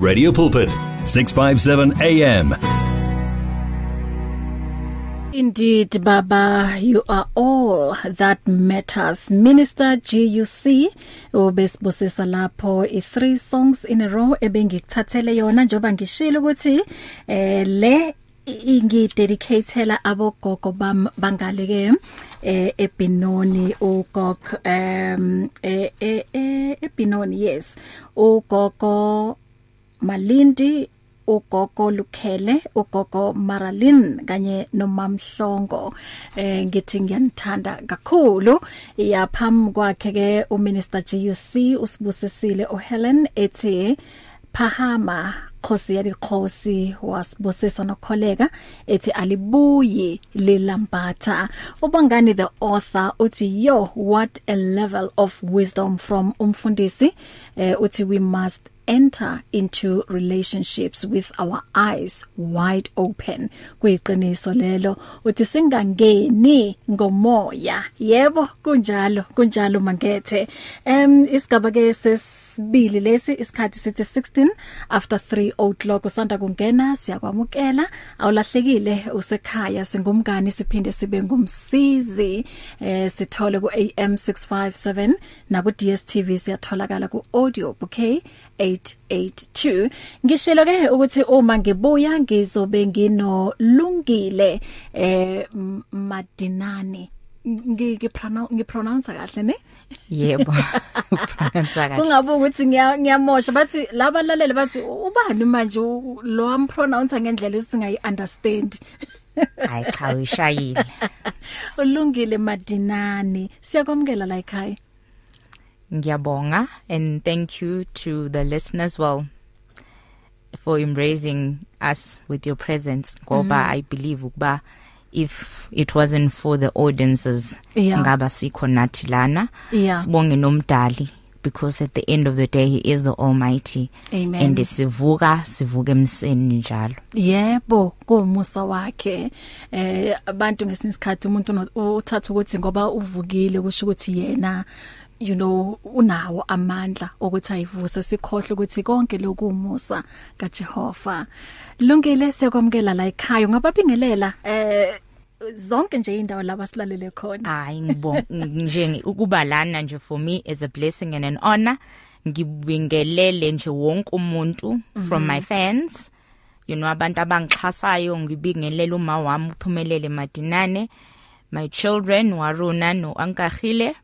Radio Pulpit 657 AM Indeed, Baba, you are all that matters. Minister GUC ubesibusisa lapho i3 songs in a row ebengikuthathele yona njoba ngishilo ukuthi eh le ingidedicatela abogogo bam bangaleke eh eBinoni ugog um eh eBinoni yes ugogo Malindi ugogo Lukhele ugogo Maralin kanye nomamhlongo. Eh ngithi ngiyanithanda kakhulu. Yapham kwakhe ke uminister GUC usibusisile uHelen ethi phahama Khosi ya dikhosi wasibusisa nokholeka ethi alibuyi lilambatha ubangani the author uthi yo what a level of wisdom from umfundisi. Eh, uthi we must enter into relationships with our eyes wide open. Kuyiqiniso lelo uthi singangeni ngomoya. Yebo kunjalo kunjalo mangethe em isigaba ke sesibili lesi isikhathi sithi 16 after 3 o'clock. Usanda kungena siyakwamukela. Awulahlekile usekhaya singumngani siphinde sibe ngumsizi. Eh sithole ku AM 657 na ku DStv siyatholakala ku audio bouquet. 882 ngishilo ke ukuthi uma ngibuya ngizobe ngino lungile eh madinani ngipronounce kahle ne? Yebo pronounce kahle. Kungabe ukuthi ngiyamosha bathi labalaleli bathi ubani manje lo am pronounce ngendlela esingayi understand hayi cha uyishayile. Ulungile madinani siyakwamukela la ekhaya. Ngiyabonga and thank you to the listeners well for embracing us with your presence ngoba mm. i believe ukuba if it wasn't for the audiences Yeah. ngaba sikho nathi lana Yeah. sibonge nomdali because at the end of the day he is the almighty Amen. and sivuka sivuka emseni njalo Yebo, kumusa wakhe. Eh abantu ngesinsikhathi umuntu uno- uthatha ukuthi ngoba uvukile kusho ukuthi yena you know unawo amandla ukuthi ayivuse sikhohle ukuthi konke lokumusa kaJehova. Lungile siyakwamukela la ekhaya ngababingelela eh zonke nje indawo laba silalele khona. hayi ngibonga nje ngi- ukuba lana nje for me is a blessing and an honor ngibingelele nje wonke umuntu from my fans you know abantu abangixhasayo ngibingelela uma wami uphumelele madinane my children waruna no ankahile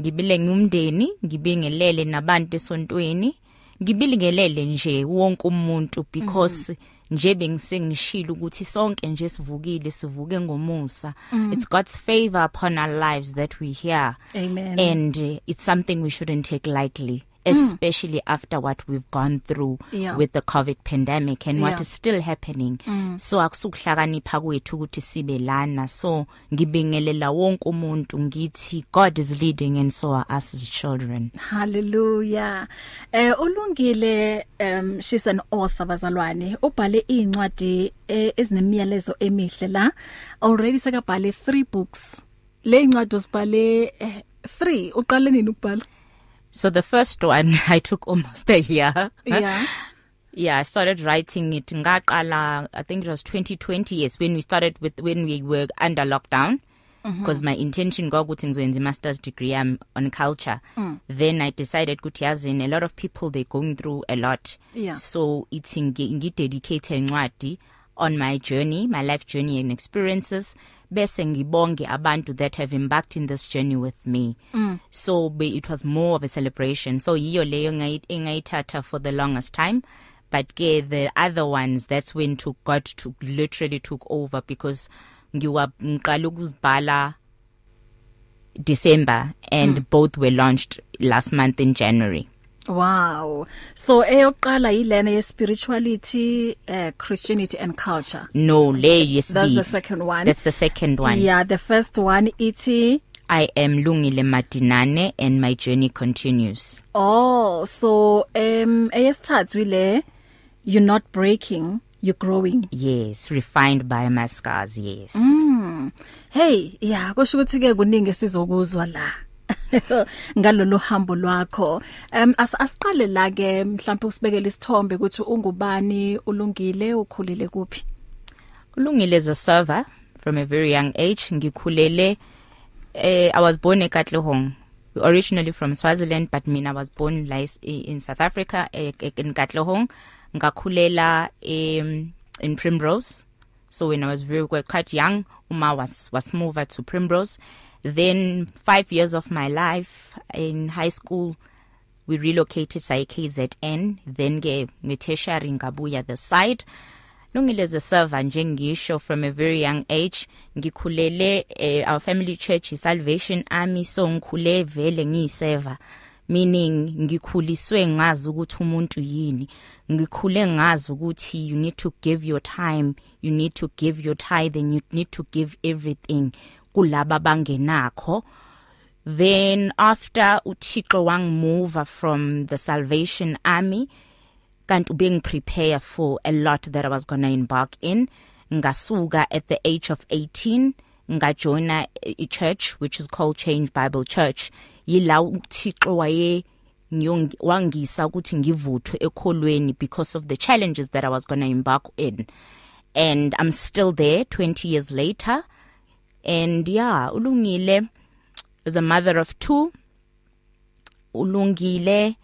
ngibile ngumndeni ngibingelele nabantu esontweni ngibingelele nje wonke umuntu because nje bengisengishilo ukuthi sonke nje sivukile sivuke ngomusa. It's god's favor upon our lives that we here Amen. and uh, it's something we shouldn't take lightly. Especially after what we've gone through Yeah. with the covid pandemic and Yeah. what is still happening so akusukuhlakanipha kwethu ukuthi sibe lana so ngibingelela wonke umuntu ngithi god is leading and so are us as children Hallelujah. Eh ulungile um she's an author bazalwane. Ubhale incwadi eh, ezinemiyalezo emihle la. Already sekabhale 3 books. Le incwadi usibhale 3. Uqale nini ukubhala? So the first one i took almost a year Yeah. yeah i started writing it ngaqala i think it was 2020 yes when we started with when we were under lockdown because mm -hmm. my intention ngokuthi ngizoyenza masters degree um, on culture mm. then i decided ukuthi yazini a lot of people they going through a lot Yeah. so it's ngidedicate encwadi on my journey my life journey and experiences bese ngibonge abantu that have embarked in this journey with me mm. so be, it was more of a celebration so yiyo leyo ngayi- engayithatha for the longest time but ke the other ones that's when to God to literally took over because ngiwa ngiqala ukuzibhala December and mm. both were launched last month in January Wow. So eyoqala yilena ye spirituality, uh, Christianity and culture. no le yes That's the second one. that's the second one Yeah, the first one ithi I am Lungile Madinane and my journey continues. Oh, so um eyesithathu ile you're not breaking, you're growing. Yes, refined by my scars, yes. Mm. Hey, yeah, kusho ukuthi ke kuningi sizokuzwa la. ngalolu hambo lwakho. Um as, asiqale la ke mhlawumbe usibekele isithombe ukuthi ungubani ulungile ukhulile kuphi? Ulungile as a server from a very young age. Ngikhulele eh I was born eKatlehong originally from Swaziland but mina was born like in South Africa eh, in Katlehong. Ngakhulela um, in Primrose. So when I was very quite young uma was was moved to Primrose. Then 5 years of my life in high school we relocated sa KZN then ke ngetertiary ngabuya the side. Lungile as a server njengisho from a very young age ngikhulele eh, our family church is Salvation Army so ngikhule vele ngiyiserver meaning ngikhuliswe ngazi ukuthi umuntu yini. Ngikhule ngazi ukuthi you need to give your time you need to give your tithe and you need to give everything. Kulaba bangenakho. Then after uThixo wangimove from the Salvation Army kanti being prepare for a lot that I was going to embark in. Ngasuka at the age of 18 ngajoina a church which is called Change Bible Church. Yila uThixo waye wangisa ukuthi ngivuthwe ekholweni because of the challenges that I was going to embark in. And I'm still there 20 years later. And yeah ulungile is a mother of two ulungile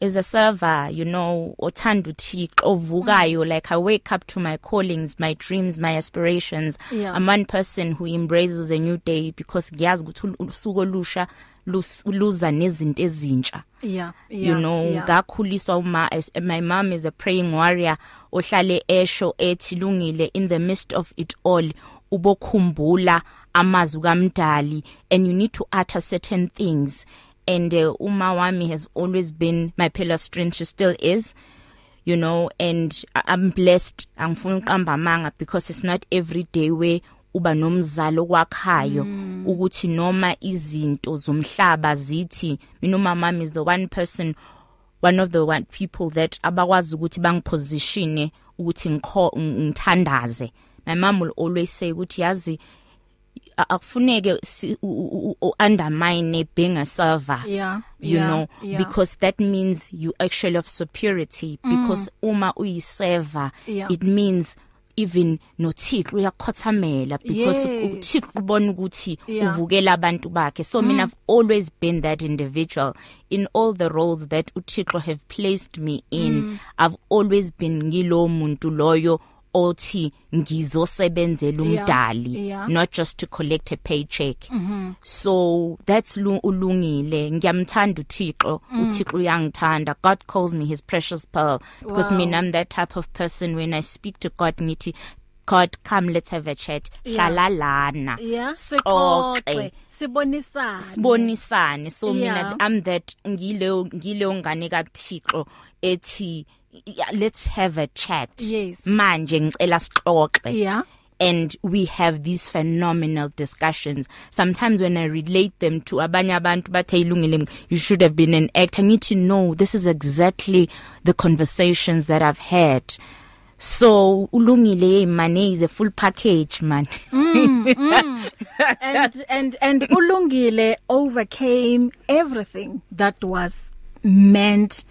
is a server you know othanda uThixo ovukayo like I wake up to my callings my dreams my aspirations Yeah. I'm one person who embraces a new day because ngiyazi ukuthi usuku olusha lus- luza nezinto ezintsha yeah yeah you know yeah. ngakhuliswa uma my mom is a praying warrior ohlale esho ethi lungile in the midst of it all ubokhumbula amazwi kamdali and you need to utter certain things and uh, uma wami has always been my pillar of strength she still is you know and I'm blessed angifuni uqamba amanga because it's not every day where uba nomzalo okwakhayo ukuthi noma izinto zomhlaba zithi mina umama is the one person one of the one people that abakwazi ukuthi bangipositione ukuthi ngikho ngithandaze my mom will always say ukuthi yazi a- akufuneke si- u- u- u- undermine being a server Yeah, you yeah, know yeah. because that means you actually have superiority because uma uyiserver Yeah. it means even noThixo uyakhothamela because uThixo ubona ukuthi uvukela abantu bakhe. So mina I've always been that individual in all the roles that uThixo have placed me in. I've always been ngilo muntu loyo othi ngizosebenzela Yeah, umdali yeah. not just to collect a paycheck mm -hmm. so that's lu- ulungile ngiyamthanda uThixo uThixo uyangithanda God calls me his precious pearl because Wow. mina I'm that type of person when I speak to God ngithi God come let's have a chat Yeah. hlala lana yeah Sixoxe. sixoxe sibonisana sibonisane so Yeah. mina I'm that ngile ngile ngane kaThixo ethi yeah, let's have a chat. Yes. manje ngicela sixoxe. Yeah. And we have these phenomenal discussions. Sometimes when i relate them to abanye abantu bathe ilungile you should have been an actor. I need to know this is exactly the conversations that i've had. So ulungile man is a full package man. And and and ulungile overcame everything that was meant to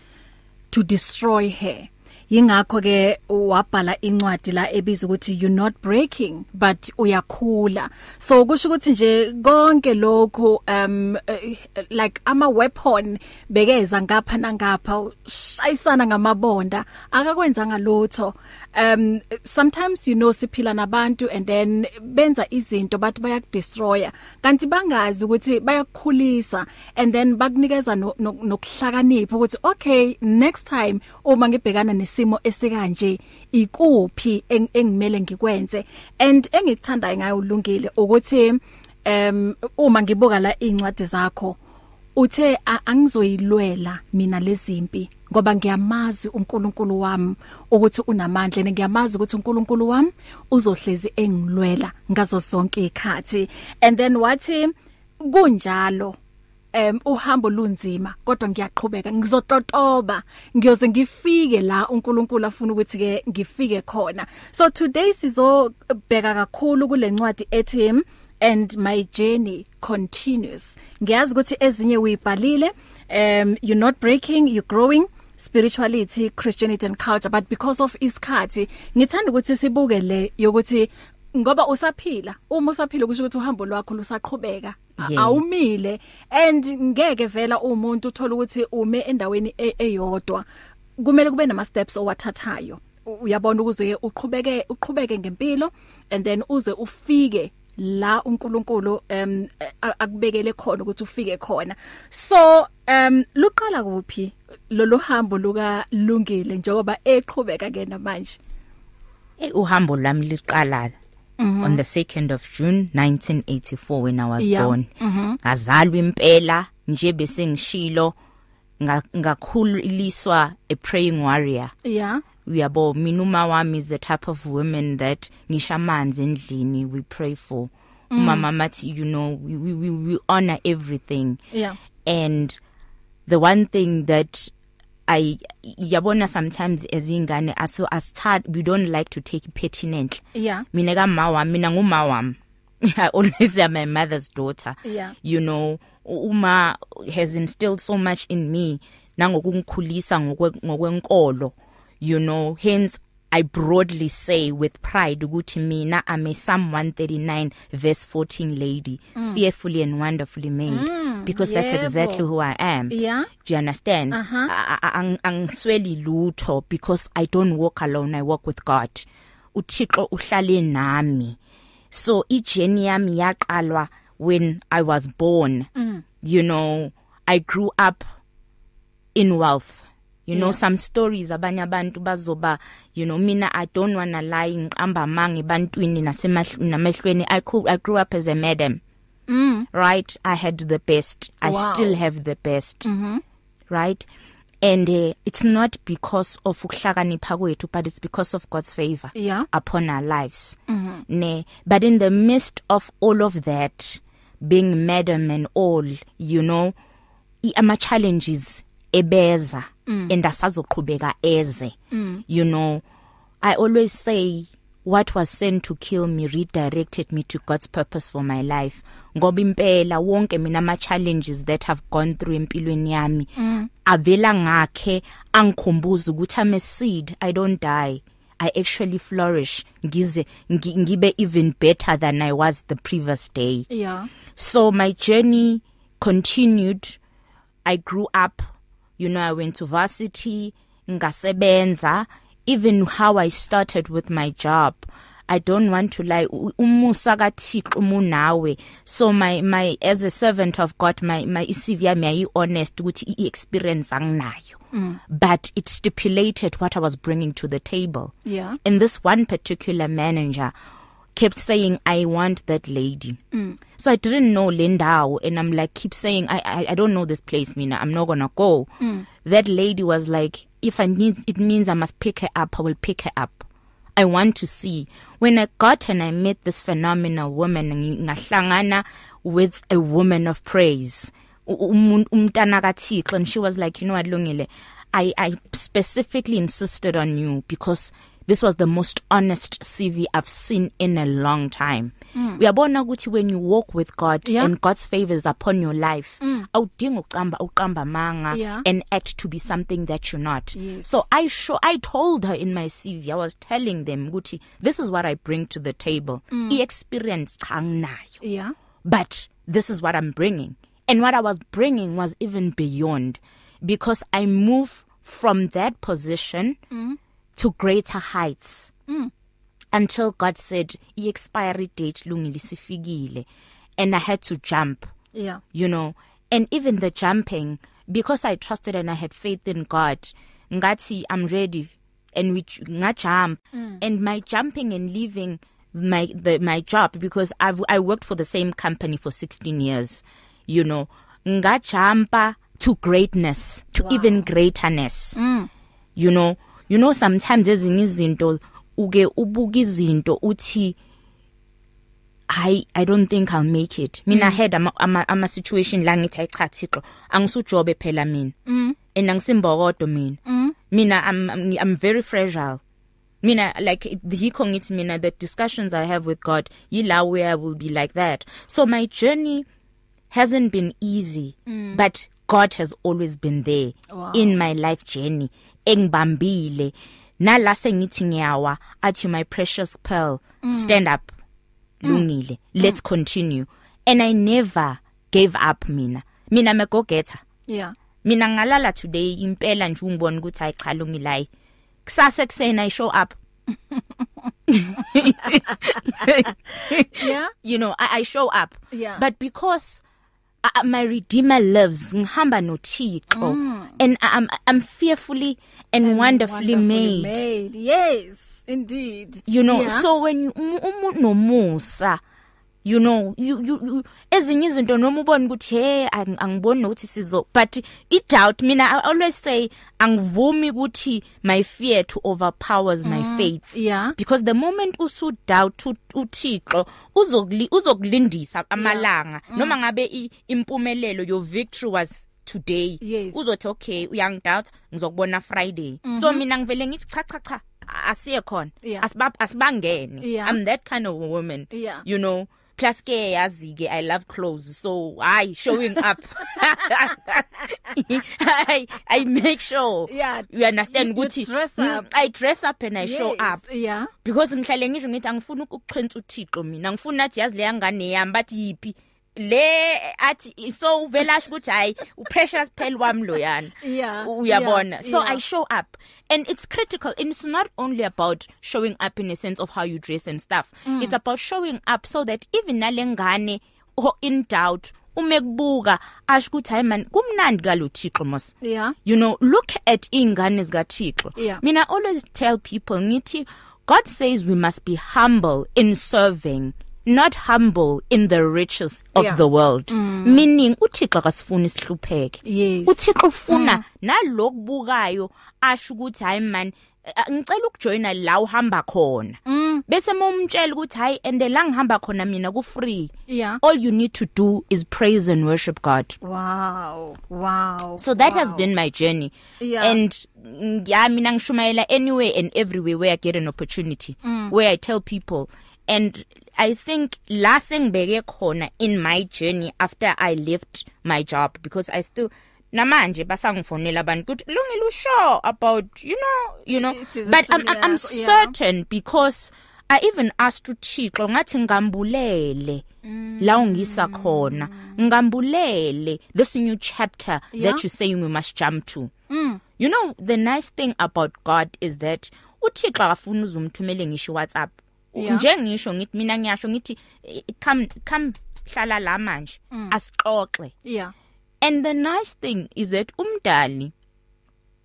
destroy her. Yingakho ke wabhala incwadi la ebiza ukuthi you're not breaking but uyakhula. So kusho ukuthi nje konke lokho um eh, like ama weapon bekeza ngapha nangapha shayisana ngamabonda akakwenzanga lutho. Um sometimes you know siphila nabantu and then benza izinto bathi bayakudestroya. Kanti bangazi ukuthi bayakukhulisa and then bakunikeza no- no- nokuhlakanipha ukuthi okay next time uma ngibhekana nesimo esikanje ikuphi eng- engimele ngikwenze? And engikuthandayo ngayo ulungile ukuthi um uma ngibuka la incwadi zakho uthe "A- angizoyilwela mina lezimpi ngoba ngiyamazi uNkulunkulu wami ukuthi unamandla and ngiyamazi ukuthi uNkulunkulu wami uzohlezi engilwela ngazo zonke ikhathi and then wathi kunjalo. Em uhambo lunzima kodwa ngiyaqhubeka ngizototoba. Ngiyoze ngifike la uNkulunkulu afuna ukuthi ke ngifike khona. So today sizobheka kakhulu kule ncwadi ethi and my journey continuous ngiyazi ukuthi ezinye uyibhalile um you're not breaking you're growing. Spirituality christianity and culture but because of isikhathi ngithanda ukuthi sibuke le yokuthi ngoba usaphila. Uma usaphila kusho ukuthi uhambo lwakho lusaqhubeka. Awumile. And ngeke vela umuntu uthola ukuthi ume endaweni e- eyodwa. Kumele kube nama steps owathathayo. Uyabona ukuze uqhubeke uqhubeke ngempilo and then uze ufike la uNkulunkulu a- akubekele khona ukuthi ufike khona. So em luqala kuphi? Lolu hambo luka lungile njengoba eqhubeka kena manje Eh, uhambo lami liqala on the 2nd of June 1984 when I was Yeah. born. Ngazalwa impela nje bese ngishilo nga- ngakhuliswa a praying warrior. Yeah. Uyabo mina uma wami is the type of women that ngisha amanzi endlini we pray for. Umama mathi you know we, we we we honor everything. Yeah. And the one thing that I yabona sometimes as ingane as as start we don't like to take pertinently. Yeah. Mina ka mawami mina nguma wami I always am my mother's daughter. Yeah. you know uma has instilled so much in me nangokungikhulisa ngokwe- ngokwenkolo you know hence I broadly say with pride ukuthi mina I'm a Psalm 139 verse 14 lady mm. fearfully and wonderfully made mm, because that's yebo. exactly who I am Yeah. do you understand Uh-huh. A- a- ang- angisweli lutho because I don't walk alone I walk with God uThixo uhlale nami so ijourney yami yaqalwa when I was born mm. you know I grew up in wealth you know Yeah. some stories abanye abantu bazoba you know mina I don't wanna lie ngiqamba mangi bantwini nasemehlweni I could I grew up as a madam mm right i had the best i Wow. still have the best mm-hmm. right and uh, it's not because of ukuhlakanipha kwethu but it's because of God's favor Yeah. upon our lives mm-hmm. ne but in the midst of all of that being madam and all you know i- ama challenges ebeza mm. and asazoqhubeka eze. Mm. you know i always say what was sent to kill me redirected me to God's purpose for my life. Ngoba impela wonke mina ama challenges that have gone through empilweni yami mm. avela ngakhe angikhumbuza ukuthi I'm a seed I don't die. I actually flourish. Ngize ngi- ngibe even better than I was the previous day. Yeah. So my journey continued. I grew up you know i went to varsity ngasebenza. Even how i started with my job i don't want to lie umusa kaThixo umunawe so my my as a servant of god my my CV yami ayi honest ukuthi i experience anginayo? Mm. but it stipulated what i was bringing to the table. Yeah. And this one particular manager kept saying I want that lady. Mm. So I didn't know Lindau and I'm like keep saying I I I don't know this place Mina I'm not going to go. Mm. That lady was like if I need it means I must pick her up I will pick her up. I want to see when I got and I met this phenomenal woman ngahlangana with a woman of praise U- umuntu- umntana kaThixo and she was like you know what Lungile I I specifically insisted on you because this was the most honest CV I've seen in a long time. Mm. Uyabona ukuthi when you walk with God Yeah. and God's favors upon your life, mm. awudinga uqamba uqamba manga Yeah. and act to be something that you're not. Yes. So I show I told her in my CV I was telling them ukuthi this is what I bring to the table. Mm. I-experience cha nginayo. yeah but this is what I'm bringing. And what I was bringing was even beyond because I move from that position mm. To greater heights. Mm. Until God said, "I expiry date lungile sifikile." And I had to jump, yeah you know. And even the jumping because I trusted and I had faith in God. Ngathi I'm ready and we nga jump mm. and my jumping and leaving my the my job because I've I worked for the same company for 16 years you know nga jumpa to greatness to wow. even greaterness mm. you know you know sometimes ezinye izinto uke ubuka izinto uthi I I don't think I'll make it. Mina mm. had ama, ama ama situation la ngithi cha Thixo angisujobe phela mina. Mm. And angisimbokodo mina. Mm. Mina I'm, I'm I'm very fragile. Mina like hikho ngithi mina the discussions I have with God yila where I will be like that. So my journey hasn't been easy mm. but God has always been there Wow. in my life journey engibambile. Nala sengithi ngiyawa athi my precious pearl mm. stand up lungile let's continue. And i never gave up mina. Mina I'm a go getter yeah. Mina ngalala today impela nje ungibona ukuthi hayi cha lungilayi kusasa ekseni i show up. Yeah. You know I, I show up. Yeah. but because uh, my redeemer lives ngihamba noThixo and I'm I'm fearfully and, and wonderfully, wonderfully made. made yes indeed you know yeah. so when umuntu nomusa you know you you, you ezinye izinto noma ubona ukuthi hey ang- angiboni ukuthi sizo but i doubt mina I always say angivumi ukuthi my fear to overpowers my faith. yeah. Because the moment usu doubt u- uThixo uzokuli uzokulindisa amalanga. Noma ngabe i- impumelelo your victory was today. Yes. uzothi okay uyangidoubt ngizokubona friday. So mina ngivele ngithi cha cha cha asiye khona. Yeah. asibab asibangene. Yeah. i'm that kind of a woman Yeah. you know. Plus ke yazi ke i love clothes so i showing up i i make sure Yeah. you understand You- you ukuthi dress mm, up. i dress up and i show yes. up yeah because ngihlale ngisho ngithi angifuni ukuchwenza uThixo mina ngifuna nathi yazi le yangane yami bathi yipi le athi so uvela asho ukuthi hayi uprecious phela wami lo yana. Yeah, uyabona? so i show up. And it's critical. And it's not only about showing up in a sense of how you dress and stuff. Mm. it's about showing up so that even nalengane who in doubt ume kubuka asho ukuthi hayi man kumnandi kalothixo mos. Yeah. You know look at ingane zikaThixo. Yeah. mina I always tell people ngithi God says we must be humble in serving. Not humble in the riches of Yeah. the world mm. meaning uThixo akasifuni sihlupheke Yes. uThixo ufuna nalokubukayo asho ukuthi hayi man ngicela ukujoina la uhamba khona bese momtshela ukuthi hayi ende la ngihamba khona mina ku free Yeah. all you need to do is praise and worship God wow wow so that wow. has been my journey Yeah. and mm, yeah mina ngishumayela anywhere and everywhere where i get an opportunity mm. where i tell people and i think la sengibeke khona in my journey after i left my job because i still namanje basangifonela abantu ukuthi lungile usure about you know you know. But I'm, I'm, I'm yakho, yeah. certain because i even asked uThixo ngathi ngambulele la ungisa khona. Ngambulele. This new chapter Yeah. that you're saying we must jump to. You know the nice thing about God is that uThixo akafuna uzumthumele ngisho WhatsApp. Yeah. njengisho ngithi mina ngiyasho ngithi come come hlala la manje asixoxe. Yeah. And the nice thing is that umdali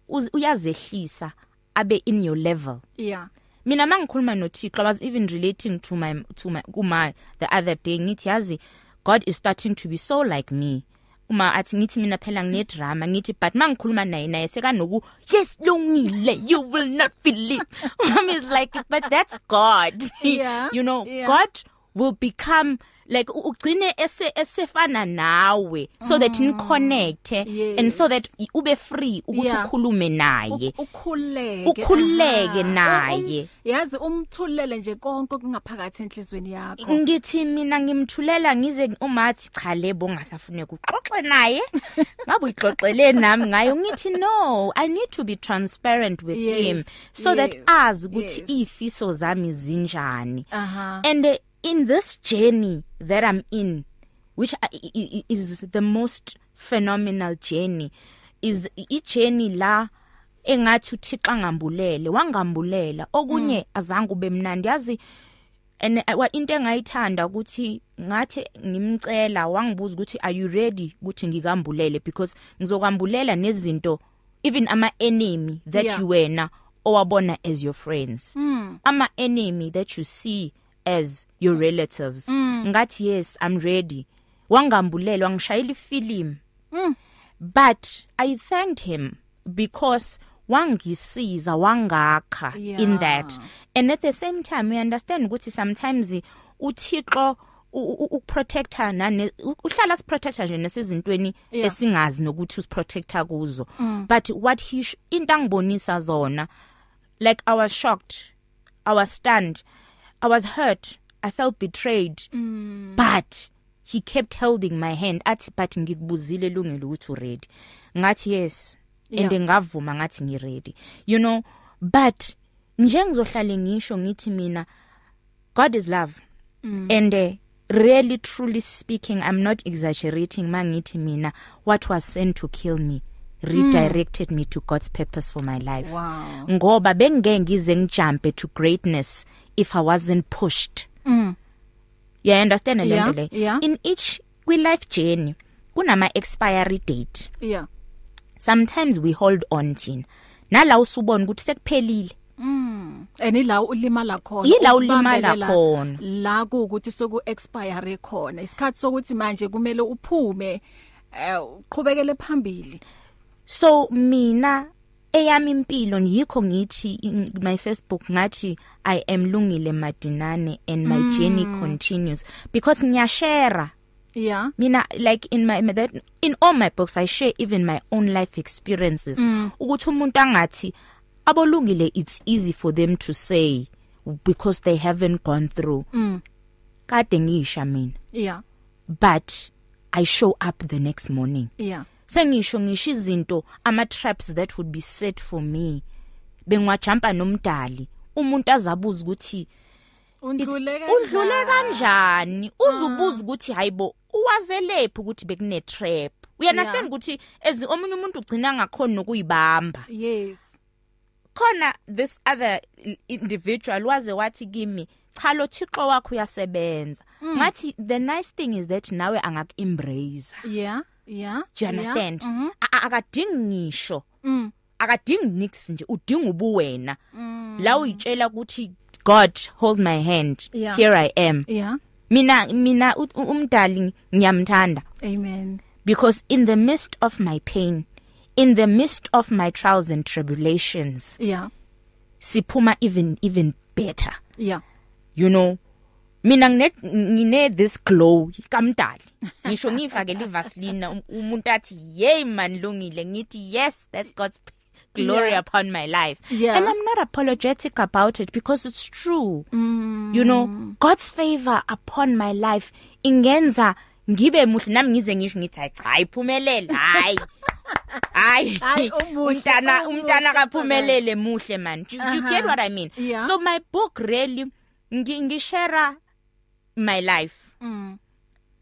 uyazehlisa abe in your level. Yeah. Mina mangikhuluma noThixo I was even relating to my to my kuma the other day ngithi yazi God is starting to be so like me. Uma athi ngithi mina phela ngine drama ngithi but mangikhuluma naye naye sekanoku yes lungile you will not believe mom is like but that's God Yeah, you know yeah. God will become like u- ugcine ese esefana nawe so that ni connect and so that i- ube free ukuthi Yeah. ukhulume naye U- ukhuleke Ukhuleke aha. naye. Um- yazi umthulele nje konke okungaphakathi enhlizweni yakho ngithi mina ngimthulela ngize umathi cha lebo ngasafune kuxoxe naye ngabe uyixoxele nami ngayo ngithi no i need to be transparent with Yes, him so that yes, azi ukuthi yes. ifiso zami zinjani aha and uh, in this journey that i'm in which I, i- i- is the most phenomenal journey is i journey la engathi uThixo angambulele wangambulela okunye azange ube mnandi yazi and uh, wa- into engayithanda ukuthi ngathi ngimcela wangibuza ukuthi are you ready ukuthi ngikambulele because ngizokambulela nezinto even ama enemy that Yeah. you wena owabona as your friends Mm. ama enemy that you see as your relatives. Ngathi yes i'm ready. Wangambulela wangishayela ifilimu. But i thanked him because wangisiza wangakha Yeah. in that. And at the same time we understand ukuthi sometimes uThixo ukuprotector nane uhlala siprotector nje nesizintweni esingazi nokuthi usiprotector kuzo. But what he into angibonisa zona like i was shocked i was stunned. I was hurt i felt betrayed mm. but he kept holding my hand athi but ngikubuzile lungile ukuthi uready ngathi yes and Yeah. ngavuma ngathi ngiready you know but nje ngizohlale ngisho ngithi mina God is love mm. and uh, really truly speaking I'm not exaggerating mangithi mina what was sent to kill me redirected mm. me to God's purpose for my life Wow. ngoba bengeke ngize ngijumpe to greatness if I wasn't pushed Mm. you understand Yeah, lento le yeah. in each kwi life journey kunama expiry date Yeah. sometimes we hold on thina nala usubona ukuthi sekuphelile Mm. Enila ulimala khona. Yila ulimala khona. La ukuthi soku expire khona. Isikhathi sokuthi manje kumele uphume eh uqhubekele phambili. so mina eyami impilo yikho ngithi in my Facebook ngathi I am lungile madinane and my mm. journey continues because ngiyashare Yeah. mina like in my that in all my books I share even my own life experiences ukuthi umuntu angathi abolungile it's easy for them to say because they haven't gone through Mm. kade ngisha mina Yeah. but I show up the next morning Yeah. Sengisho ngisho izinto ama traps that would be set for me. Bengwajumpa nomdali. Umuntu azabuza ukuthi Undlule It's- udlule kanjani? Uzubuza ukuthi hayibo uwazelephi ukuthi bekune trap we understand Yeah. ukuthi ezi omunye umuntu ugcina ngakhona nokuyibamba. Yes. khona this other i- individual waze wathi kimi cha lo thixo wakho uyasebenza. Ngathi the nice thing is that nawe angak embrace Yeah. Yeah. do you understand Yeah. A- a- akadingi ngisho Mm. akadingi nix nje udinga ubuwena la uyitshela ukuthi God hold my hand Yeah. here I am Yeah. mina mina umdali ngiyamthanda Amen. because in the midst of my pain in the midst of my trials and tribulations Yeah. siphuma even even better Yeah. you know mina ngine ngine this glow kamdali ngisho ngifake livaseline um- umuntu athi hey man lungile ngithi yes that's God's p- glory Yeah. upon my life Yeah. and I'm not apologetic about it because it's true Mm. you know God's favor upon my life ingenza ngibe muhle nami ngize ngisho ngithi hayi cha iphumelele hayi hayi Hayi, umuhle, umntana umuhle, umntana kaphumelele muhle man you, you get Aha. what i mean Yeah. so my book really ngi- ngishare my life Mm.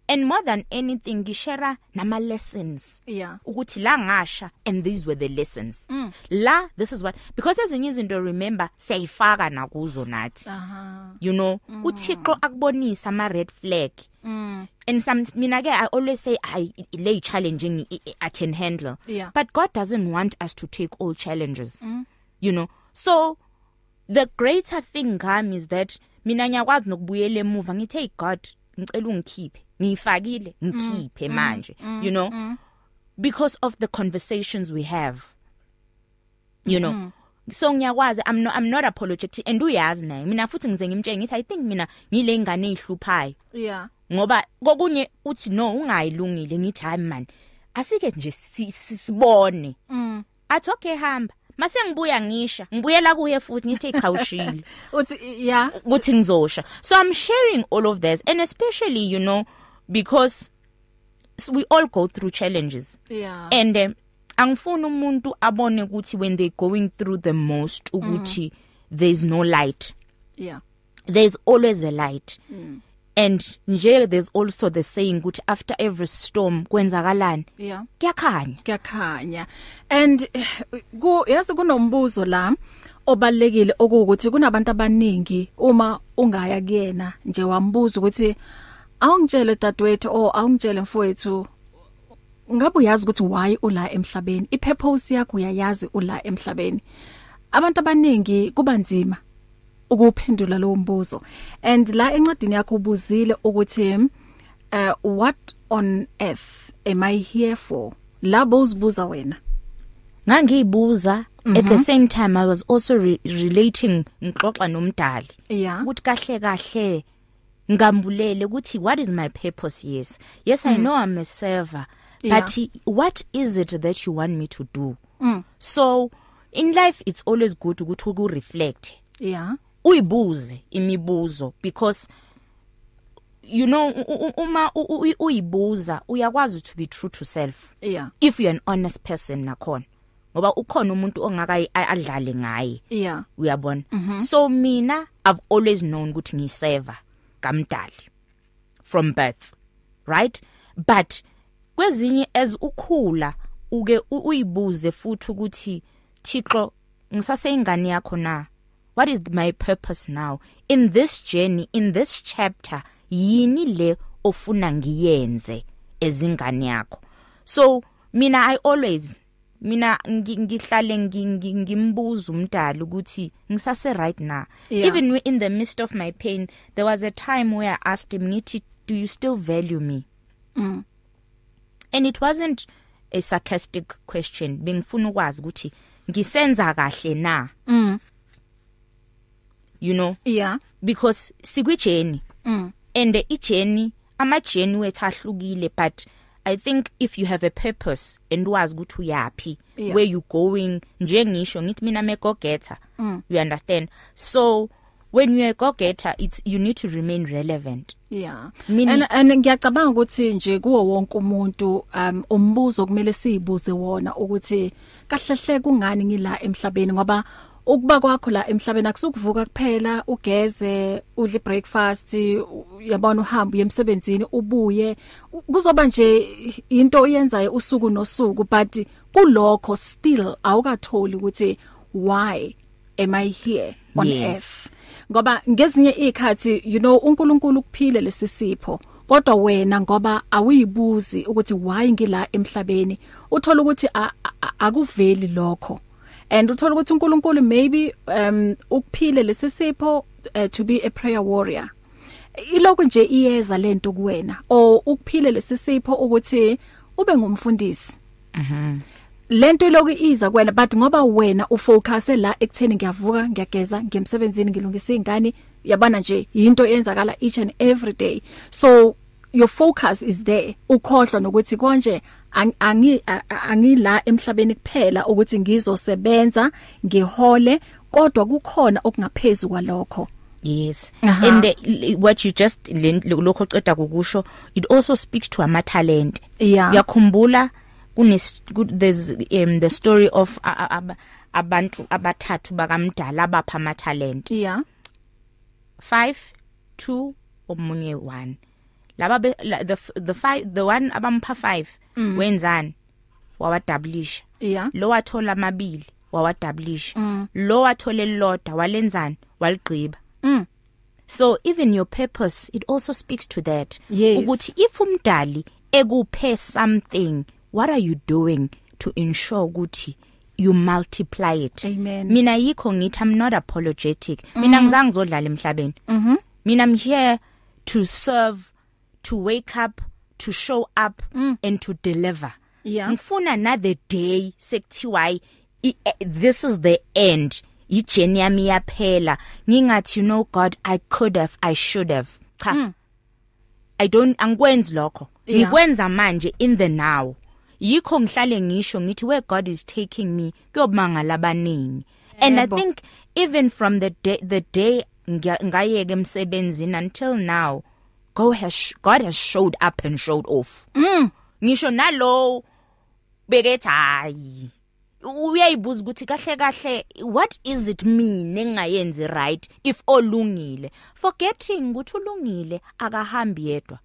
and more than anything ngishare nama lessons Yeah. ukuthi la ngasha and these were the lessons Mm. la this is what because ezinye izinto remember siyayifaka nakuzo nathi Aha. you know uthixo akubonisa ama red flag Mm. and some mina ke i always say i lay challenging I, can handle Yeah. but god doesn't want us to take all challenges mm. you know so the greater thing ngami is that mina ngiyakwazi nokubuyela emuva ngithi hey god ngicela ungikhiphe ngiyifakile ngikhiphe manje you know? because of the conversations we have you know? So ngiyakwazi i'm not i'm not apologetic and uyazi naye mina futhi ngize ngimtshenge ngithi i think mina ngile ingane ezihluphayo Yeah. ngoba kokunye uthi no ungayilungile. Ngithi hayi man asike nje si- si- sibone. Mm. athi okay hamba. Mase ngibuya ngisha ngibuyela kuye futhi ngithi ichawushile Uthi yeah. ukuthi ngizosha so i'm sharing all of this and especially you know because s- we all go through challenges Yeah. and um, angifuni umuntu abone ukuthi when they going through the most ukuthi there's no light Yeah. there's always a light mm. And nje there's also the saying ukuthi after every storm kwenzakalani? Yeah. kuyakhanya. Kuyakhanya. And eh, ku yazi kunombuzo la obalekile okuwukuthi kunabantu abaningi uma ungaya kuyena nje wambuza ukuthi awungitshele dadewethu o awungitshele mfowethu ngabe uyazi ukuthi why ula emhlabeni? Ipurpose yakho uyayazi ula emhlabeni. Abantu abaningi kuba nzima. Ukuphendula lo mbuzo. And la encwadini yakho ubuzile ukuthi uh, what on earth am i here for? Labo uzibuza wena. Ngangiyibuza at the same time i was also re relating ngixoxa nomdali. Yeah. Ukuthi kahle kahle ngambulele ukuthi what is my purpose? Yes. Yes i know i'm a server Yeah. but yeah. what is it that you want me to do? Mm. so in life it's always good ukuthi uku reflect yeah. Uyibuze imibuzo because you know u- u- uma u- u- uyibuza uyakwazi to be true to self. Yeah. If you're an honest person nakhona. Ngoba ukhona umuntu ongakayi adlale ngaye. Yeah. Uyabona? So mina i've always known ukuthi ngiseva kamdali from birth right? But kwezinye as ukhula uke u- uyibuze futhi ukuthi Thixo ngisase ingane yakho na? What is my purpose now in this journey in this chapter yini le ofuna ngiyenze ezingane yakho so mina i always mina ngi- ngihlale ngi- ngi- ngimbuza umdala ukuthi ngisase right na Yeah. even in the midst of my pain there was a time where i asked him ngithi do you still value me Mm. and it wasn't a sarcastic question bengifuna ukwazi ukuthi ngisenza kahle na Mm. You know yeah because sikwijeni Mm. and ijeni amajeni wethu ahlukile but i think if you have a purpose and wazi ukuthi uyapi Yeah. where you going njengisho ngithi mina me go getter Mm. you understand so when you're a go getter it's you need to remain relevant Yeah. Mina- And and ngiyacabanga ukuthi nje kuwo wonke umuntu um umbuzo kumele sizibuze wona ukuthi kahlehle kungani ngila emhlabeni ngoba ukuba kwakho la emhlabeni akusukuvuka kuphela ugeze udle breakfast yabona uhamba emsebenzini ubuye. Kuzoba nje into oyenzayo usuku nosuku but kulokho still awukatholi ukuthi why am i here on Yes. earth? Ngoba ngezinye ikhathi you know uNkulunkulu kuphile lesisipho kodwa wena ngoba awuyibuzi ukuthi why ngila emhlabeni uthola ukuthi akuveli lokho. And uthola ukuthi uNkulunkulu maybe um ukuphile lesisipho uh, to be a prayer warrior. Iloko nje iyeza lento kuwena o ukuphile lesisipho ukuthi ube ngumfundisi. Lento lokhu iza kwena but ngoba wena ufocus la ekutheni ngiyavuka ngiyageza ngiyemsebenzini ngilungisa izingane yabana nje into eyenzakala each and every day. So your focus is there ukhohlwa nokuthi konje ang- angi a- a- angila emhlabeni kuphela ukuthi ngizosebenza ngihole kodwa kukhona okungaphezulu kwalokho. Yes. Aha. and uh, what you just len- lokho oqeda kukusho it also speaks to ama talent Yeah. uyakhumbula kune there's um the story of a- a- aba- abantu abathathu bakamdala abapha ama talent yeah. 5 2 omunye 1 laba be- la- the f- the 5 the one abampha 5 wenzani? Wawadablisha. Yeah. Lo wathola amabili wawadablisha. Lo wathola elilodwa walenzani? Waligqiba. Mm. so even your purpose it also speaks to that. Yes. ukuthi if umdali ekuphe something what are you doing to ensure ukuthi you multiply it? Amen. mina yikho ngithi i'm not apologetic. Mina ngizange ngizodlala emhlabeni. Mhm mina i'm here to serve to wake up to show up mm. and to deliver. Yeah. ngifuna na the day sekuthiwa eh, this is the end. Ijeni yami yaphela. Ngingathi you know god i could have i should have. Cha. Mm. i don't angikwenzi lokho. Yeah. ngikwenza manje in the now. Yikho ngihlale ngisho ngithi where god is taking me kuyobangala abaningi. And i think even from the day the day ngayeke emsebenzini until now god has god has showed up and showed off. Mm. Ngisho nalo bekethi hayi uyayibuza ukuthi kahle kahle what is it mina engayenzi right if olungile? Forgetting ukuthi ulungile akahambi yedwa.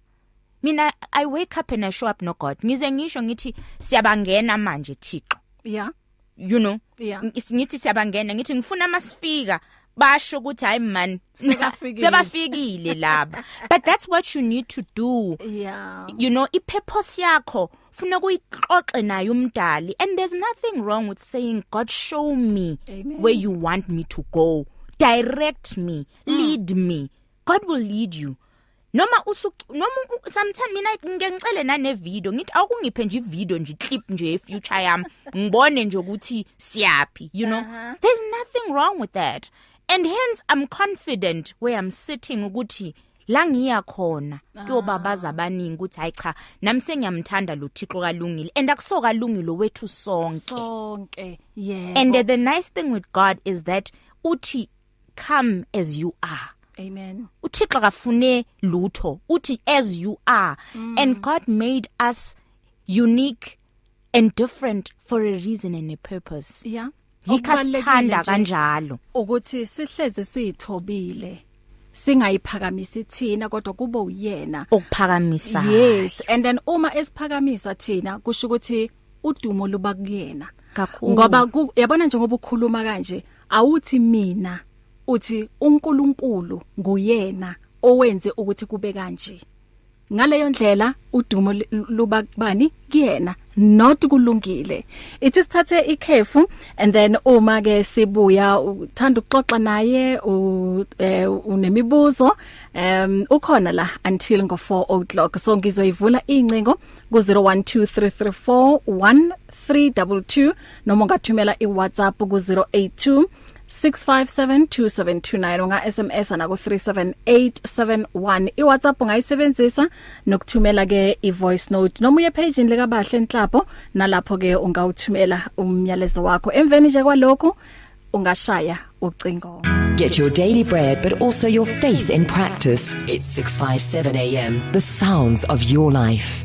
Mina i wake up and i show up no god. Ngize ngisho ngithi siyabangena manje thixo. Yeah. You know? Yeah. Ng- ngithi siyabangena. Ngithi ngifuna masifika basho ukuthi hayi man Sekafikile. sebafikile laba but that's what you need to do yeah you know ipurpose yakho funa kuyixoxe naye umdali and there's nothing wrong with saying god show me Amen. where you want me to go direct me mm. lead me god will lead you noma usu noma sometimes mina ngike ngicele nane video ngithi awukungiphe nje ivideo nje clip nje efuture yami ngibone nje ukuthi siyapi you know Uh-huh. there's nothing wrong with that and hence i'm confident where i'm sitting ukuthi la ngiya khona kuyobabaza abaningi ukuthi hayi cha nami sengiyamthanda lo Thixo kalungile and akusoka lungile wethu sonke. Sonke yeah and uh, the nice thing with God is that uthi come as you are. Amen. uThixo kafune lutho uthi as you are. Mm. and God made us unique and different for a reason and a purpose. Yeah. Yikasithanda kanjalo. ukuthi sihleze siyithobile singayiphakamisi thina kodwa kube uyena. Okuphakamisa yes and then uma esiphakamisa thina kusho ukuthi udumo luba kuyena. Ngoba yabona njengoba ukhuluma kanje awuthi mina uthi uNkulunkulu nguyena owenze ukuthi kube kanje. Ngaleyo ndlela udumo luba kubani kuyena. Not kulungile. Ithi sithathe ikhefu and then uma ke sibuya uthanda ukuxoxa naye unemibuzo um ukhona la until ngo 4 o'clock. So ngizoyivula incingo ku 0123341322 noma ungathumela iWhatsApp ku 082 6572729 unga SMS na ku 37871 iWhatsApp ungayisebenzisa nokuthumela ke ivoice note. Noma uye page lika bahle enhlapo nalapho ke ungawuthumela umyalezo wakho. Emveni nje kwalokho ungashaya ucingo. Get your daily bread but also your faith in practice. It's 657 am the sounds of your life.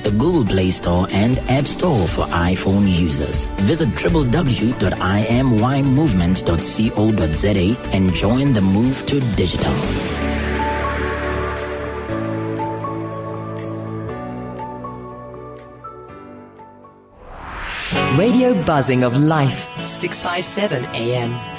the Google Play Store and App Store for iPhone users. Visit www.imymovement.co.za and join the move to digital. Radio buzzing of life 657 AM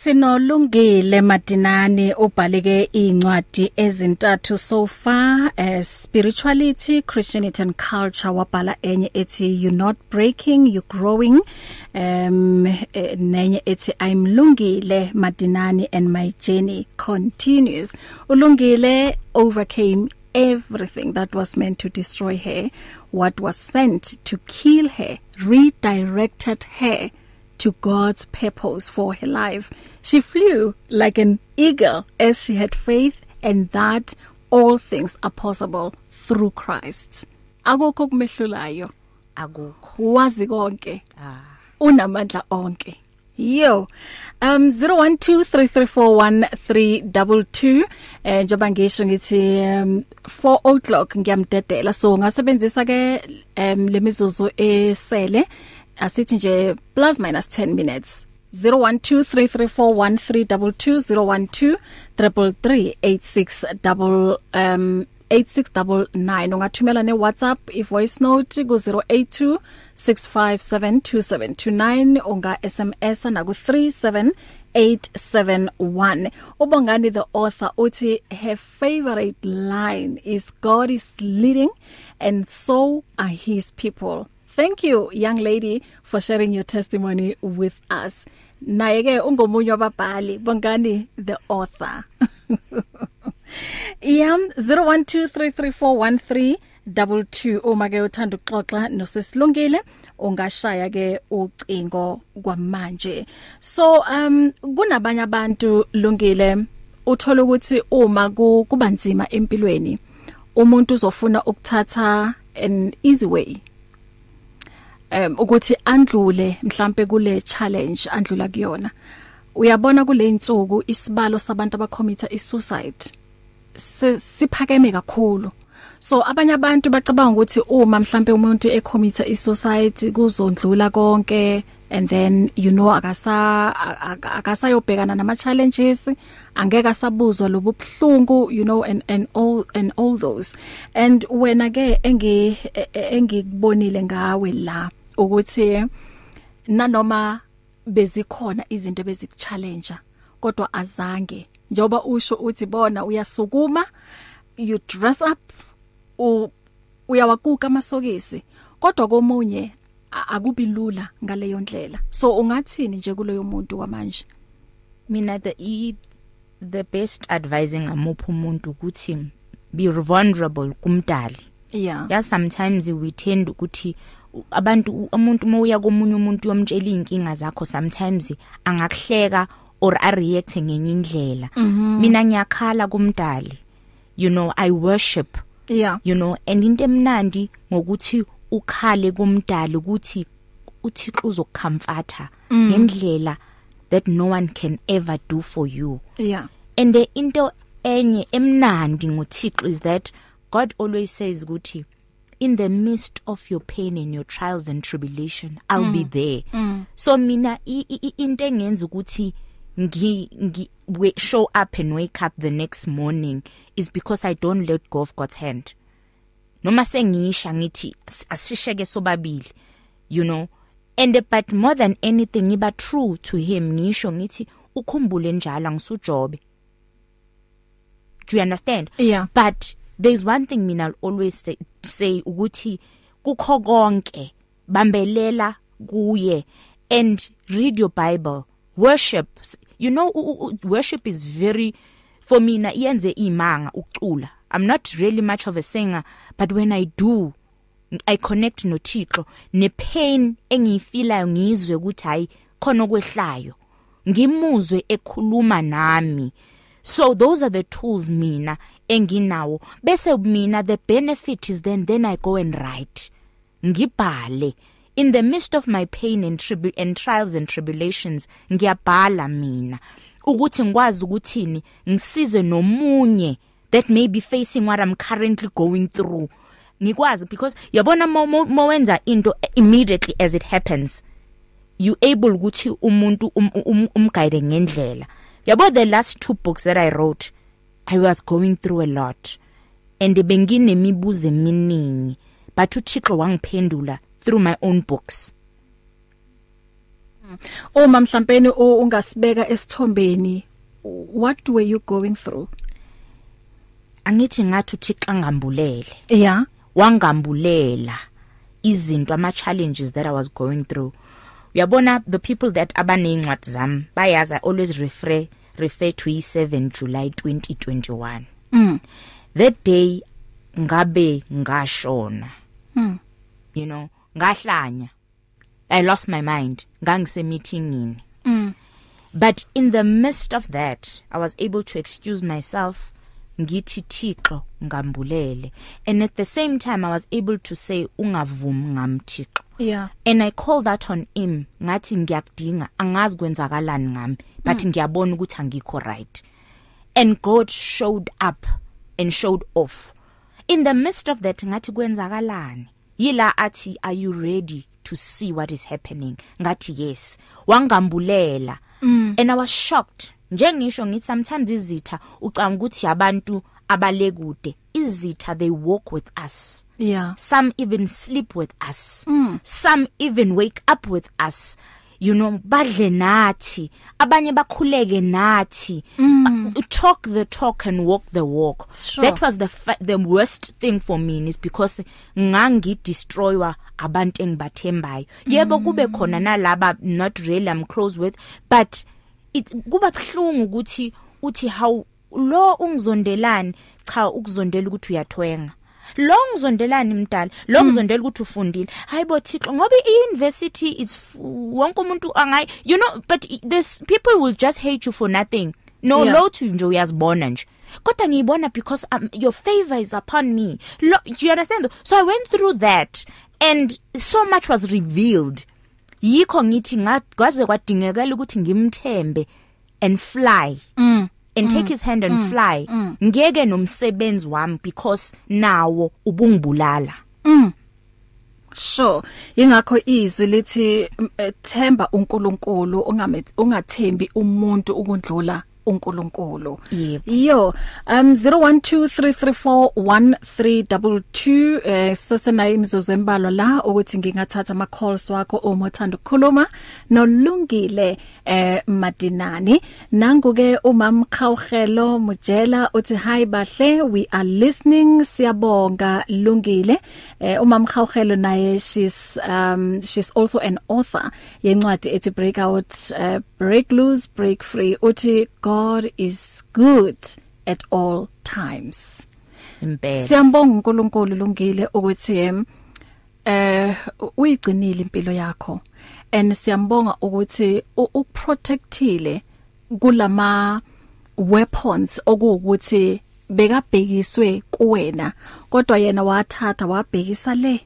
Sinolungile Madinani ubhaleke incwadi ezintathu so far as spirituality Christianity and culture. Wabhala enye ethi you not breaking you growing. Um nenye ethi I'm lungile Madinani and my journey continues. Ulungile overcame everything that was meant to destroy her. What was sent to kill her redirected her. To God's purpose for her life. She flew like an eagle as she had faith and that all things are possible through Christ. Akukho kumehlulayo. akukho Wazi konke. ah Unamandla onke. Yo. Um 0123341322 eh njoba ngisho ngithi um 4 o'clock ngiyamdedela so ngasebenzisa ke um lemizuzu esele asithi nje plus minus 10 minutes. 0123341322 012 double um 8699 ungathumela ne WhatsApp i voice note ku 082 6572729 unga SMS na ku 37871 ubongani the author uthi her favorite line is God is leading and so are his people. Thank you young lady for sharing your testimony with us. Naye ke ungomunye wababhali bongani the author. Yam 0123341322 uma ke uthanda ukuxoxa nosesilungile ungashaya ke ucingo kwamanje. So um kunabanye abantu lungile uthola ukuthi uma kuba nzima empilweni umuntu uzofuna ukuthatha an easy way um ukuthi andlule mhlambe kule challenge andlula kuyona. Uyabona kule insuku isibalo sabantu abacommit isuicide siphakeme kakhulu. So abanye abantu bacabanga ukuthi uma mhlambe umuntu ecommit isuicide kuzondlula konke and then you know akasa akasayobhekana nama challenges angeke asabuzwa lobu buhlungu you know and and all and all those. And wena ke engi engikubonile ngawe la ukuthi nanoma bezikhona izinto bezikuchallenge kodwa azange. Njoba usho uthi bona uyasukuma you dress up uyawakuka amasokisi kodwa komunye akubi lula ngaleyo ndlela. So ungathini nje kuloyo muntu kwamanje mina the i, the best advising amupha umuntu ukuthi be vulnerable kumdali. Yeah. Yeah sometimes we tend ukuthi abantu umuntu moya komunye umuntu yomtshela inkinga zakho sometimes angakuhleka or a react ngenye indlela. Mina ngiyakhala kumdali you know i worship yeah. you know and into emnandi ngokuthi ukhale kumdali ukuthi uThixo uzokukhamfatha ngendlela that no one can ever do for you. Yeah. And the into enye emnandi ngoThixo is that God always says ukuthi in the midst of your pain and your trials and tribulation I'll mm. be there mm. so mina i- i- i- into engenza ukuthi ngi ngi we- show up and wake up the next morning is because I don't let go of God's hand noma sengisha ngithi as- asisheke sobabili you know and uh, but more than anything ngiba true to him ngisho ngithi ukhumbule njalo ngisujobe do you understand Yeah. but there's one thing mina I'll always say, say ukuthi kukho konke bambelela kuye and read your bible. Worship you know u- u- u- worship is very for mina iyenze imanga ucula i'm not really much of a singer but when i do i connect noThixo. Nepain engiyifeelayo ngizwe ukuthi hayi khona okwehlayo. Ngimuzwe ekhuluma nami. So those are the tools mina enginawo bese mina the benefit is then then i go and write. Ngibhale. In the midst of my pain and tribu and trials and tribulations ngiyabhala mina. Ukuthi ngikwazi ukuthini ngisize nomunye that may be facing what i'm currently going through. Ngikwazi because yabona mo- mo- mowenza into immediately as it happens you able ukuthi umuntu um, um, umguide ngendlela. Yabo the last two books that i wrote i was going through a lot. And benginemibuzo eminingi. But uThixo wangiphendula through my own books. Uma mhlawumbe ungasibeka esithombeni what were you going through? Angithi ngathi uThixo angambulele. Yeah. Wangambulela izinto ama challenges that i was going through. Uyabona the people that abanencwadi zami bayazi i always refer refer to i7 July 2021 mm. That day ngabe ngashona. Mm. You know ngahlanya. I lost my mind. Ngangise meetingini mm. But in the midst of that i was able to excuse myself. Ngithi Thixo ngambulele. And at the same time i was able to say ungavumi ngamthixo yeah. And i called that on him ngathi ngiyakudinga angazi kwenzakalani ngami but ngiyabona ukuthi angikho right. And god showed up and showed off. In the midst of that ngathi kwenzakalani? Yila athi are you ready to see what is happening? Ngathi yes. Wangambulela. Mm. and i was shocked. Njengisho ngithi sometimes izitha ucanga ukuthi yabantu abalekude izitha they walk with us. Yeah. Some even sleep with us. Mm. some even wake up with us. You know badle nathi. Abanye bakhuleke nathi. Mm. uh, talk the talk and walk the walk. Sure. that was the fa- the worst thing for me is because ngangi destroywa abantu engibathembayo yebo kube khona nalaba not really I'm close with but it kuba bhlungu ukuthi uthi how lo ungizondelani? Cha ukuzondela ukuthi uyathwenga lo ngizondelani mdala. Lo ngizondela ukuthi ufundile. Hayibo thixo ngoba iuniversity is f- wonke umuntu angayi you know but i- this people will just hate you for nothing. No Yeah. lo thu nje uyazibona nje. Kodwa ngiyibona because um, your favor is upon me. Lo, do you understand? So i went through that and so much was revealed. Yikho ngithi ngaze kwadingekala ukuthi ngimthembe and fly. Mm. And take his hand and fly. Ngeke nomsebenzi wami because nawo ubungibulala. Mm. Sure. Ingakho izwi lithi mm, eh, themba uNkulunkulu ungathembi umuntu ukundlula uNkulunkulu. Yebo. yo um 0123341322 eh sesenayo imizuzu embalwa la ukuthi ngingathatha ama calls wakho uma uthanda ukukhuluma nolungile eh Madinani. Nanguke umam Khawhelo Mujela uthi hi bahle we are listening. Siyabonga lungile. Eh umam Khawhelo naye she's um she's also an author. Yencwadi ethi breakout uh, break loose break free. Uthi God is good at all times. Impela. Siyambonga uNkulunkulu lungile ukuthi eh uyigcinile impilo yakho. And siyambonga ukuthi u- ukuprotectile kulama weapons okuwukuthi bekabhekiswe kuwena. Kodwa yena wathatha wabhekisa le.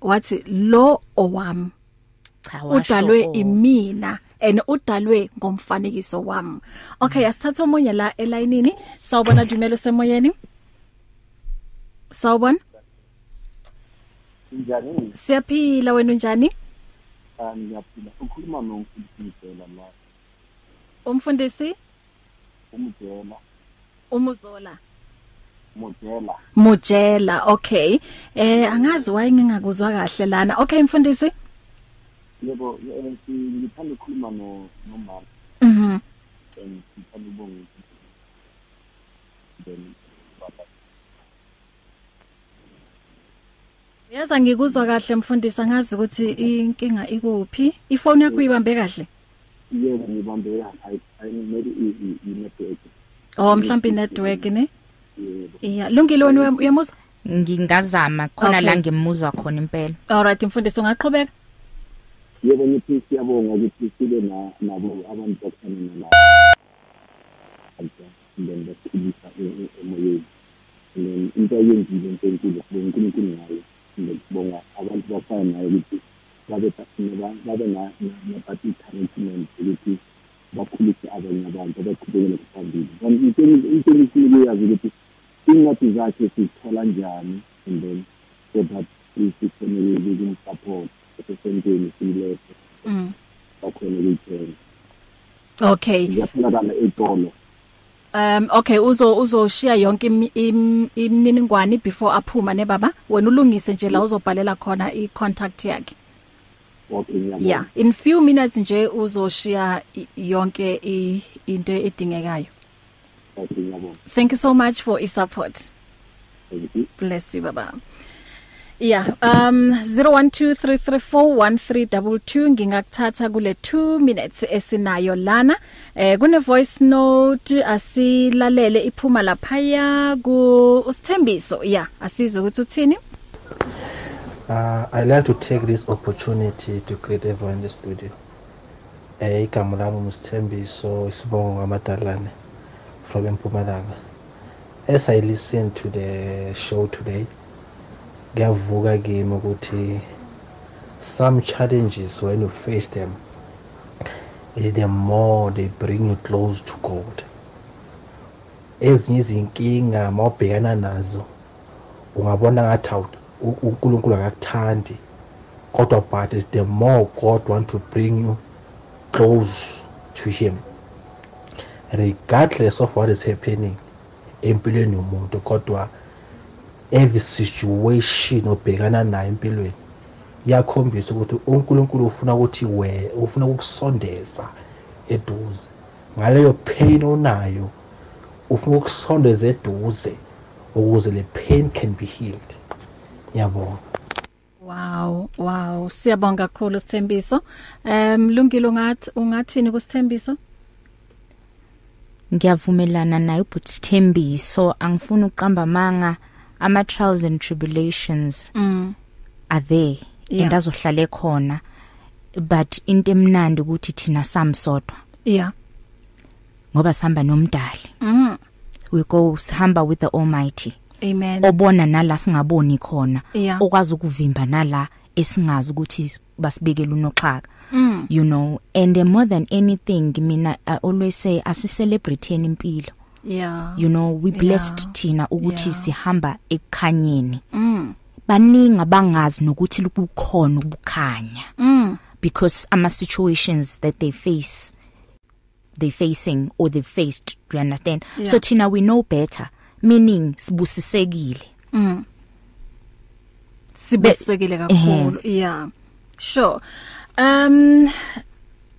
Wathi lo owami cha washo udalwe imina. And udalwe ngomfanekiso wami. Okay asithatha omunye la elayinini. Sawubona Dumelo semoyeni sawubona? Njani? Siyaphila wena unjani? Ah, ngiyaphila. Ukhuluma nomfundisi la. Umfundisi? Umjela umuzola. Mojela mujela okay. Eh angazi waye ngingakuzwa kahle lana. Okay mfundisi? Yebo ngithanda ukukhuluma no nomama mhm and ngithanda ubonga then baba yaza ngikuzwa kahle mfundisi. Angazi ukuthi inkinga ikuphi. Ifone yakho uyibambe kahle? Yebo ngibambela i i maybe i network oh mhlawumbe network ne? Yebo. Iya lungile wena uya- uyamuzwa ngingazama khona la ngimuzwa khona impela. Alright mfundisi ungaqhubeka. Yebo ngithi siyabonga ukuthi sibe na- nabo abantu bakhona nala and then basikhulisa e- e- emoyeni. And then into ayenzile into enkulu sibonga unkulunkulu ngayo and then sibonga abantu bafana naye ukuthi babe ba- babe na- na- na-party encouragement ukuthi bakhulise abanye abantu abaqhubekele phambili. Kanti into engi- into engifuna ukuyazi ukuthi iy'ncwadi zakhe sizithola njani and then so that sikhone ukumsupport esesentweni siyilethe mm. Bakhona ukuyithenga. Okay. Ziyatholakala etolo. Um okay uzo uzoshiya yonke imi- im- imininingwane before aphuma ne baba? Wena ulungise nje la uzobhalela khona i contact yakhe. Okay ngiyabona yeah in few minutes nje uzoshiya i- yonke i- into edingekayo. Okay ngiyabona thank you so much for i support thank you. Bless you baba. Yeah um 0123341322 ngingakuthatha kule 2 minutes esinayo lana eh kune voice note asilalele iphuma laphaya ku usithembiso yeah asizwe ukuthi uthini Uh, I'd like to take this opportunity to greet everyone in the studio. Eh igama lami ngusithembiso isibongo ngamadalane from Mpumalanga. As I listen to the show today, kuyavuka kimi ukuthi some challenges when you face them eh, the more they bring you close to God. Ezinye izinkinga mawubhekana nazo ungabona ngathi uNkulunkulu akakuthandi kodwa but it's the more God want to bring you close to him regardless of what is happening empilweni yomuntu kodwa every situation obhekana nayo empilweni iyakhombisa ukuthi uNkulunkulu ufuna ukuthi we ufuna ukukusondeza eduze. Ngaleyo pain onayo ufuna ukusondeza eduze ukuze le pain can be healed. Ngiyabonga. Wow wow. Siyabonga kakhulu sithembiso. Um lungile ungathi ungathini kusithembiso? Ngiyavumelana naye ubhuti Sithembiso angifuni uqamba manga ama trials and tribulations mm. are there Yeah. and azohlale khona. But into emnandi ukuthi thina samsodwa. Yeah. Ngoba sihamba nomdali. Mm we go sihamba with the almighty. Amen. Obona nala singaboni khona. Yeah. okwazi ukuvimba nala esingazi ukuthi basibekela unoxhaka mm. You know and uh, more than anything mina I always say asicelebrate impilo. Yeah. You know we blessed Yeah. thina ukuthi Yeah. sihamba ekukhanyeni mm. Baningi abangazi nokuthi lukukhona ukukhanya mm. Because ama situations that they face they facing or they faced do you understand? Yeah. so thina we know better. Meaning sibusisekile. Sibusekile kakhulu. Yeah. Sure. Um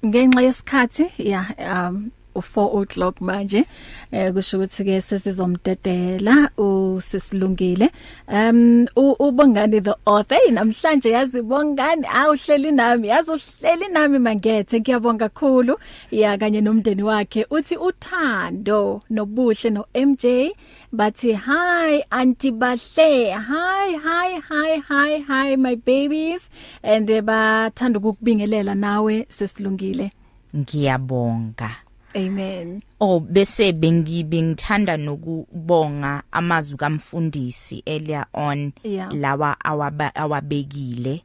ngenxa yesikhathi yeah um u4 o'clock manje eh kusho ukuthi ke sesizomdedela usisilungile um u- ubongani the author? Hey namhlanje yazi bongani? Awuhleli nami yazi uhleli nami mangethe ngiyabonga kakhulu. Ya kanye nomndeni wakhe uthi uthando nobuhle no MJ bathi hi auntie bahle. Hi hi hi hi hi my babies. And eh, bathanda ukukubingelela nawe sesilungile. Ngiyabonga. Amen. Oh bese bengi bengithanda nokubonga amazwi kamfundisi earlier on Yeah. lawa awabekile.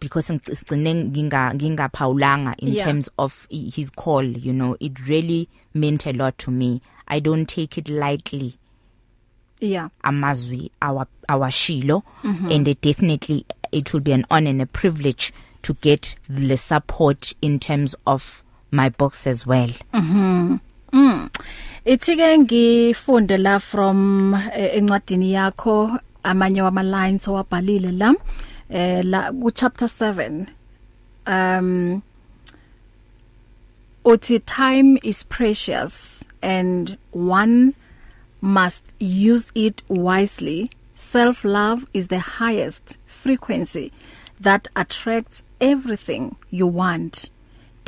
Because ngicine nginga ngingaphawulanga in Yeah. terms of his call you know. It really meant a lot to me. I don't take it lightly. Yeah. Amazwi awa awashilo. Mm -hmm. and it definitely it will be an honor and a privilege to get the support in terms of my books as well. Ithi ke ngifunde la from eh, encwadini yakho amanye wama lines owabhalile la eh la ku chapter 7 um uthi time is precious and one must use it wisely. Self love is the highest frequency that attracts everything you want.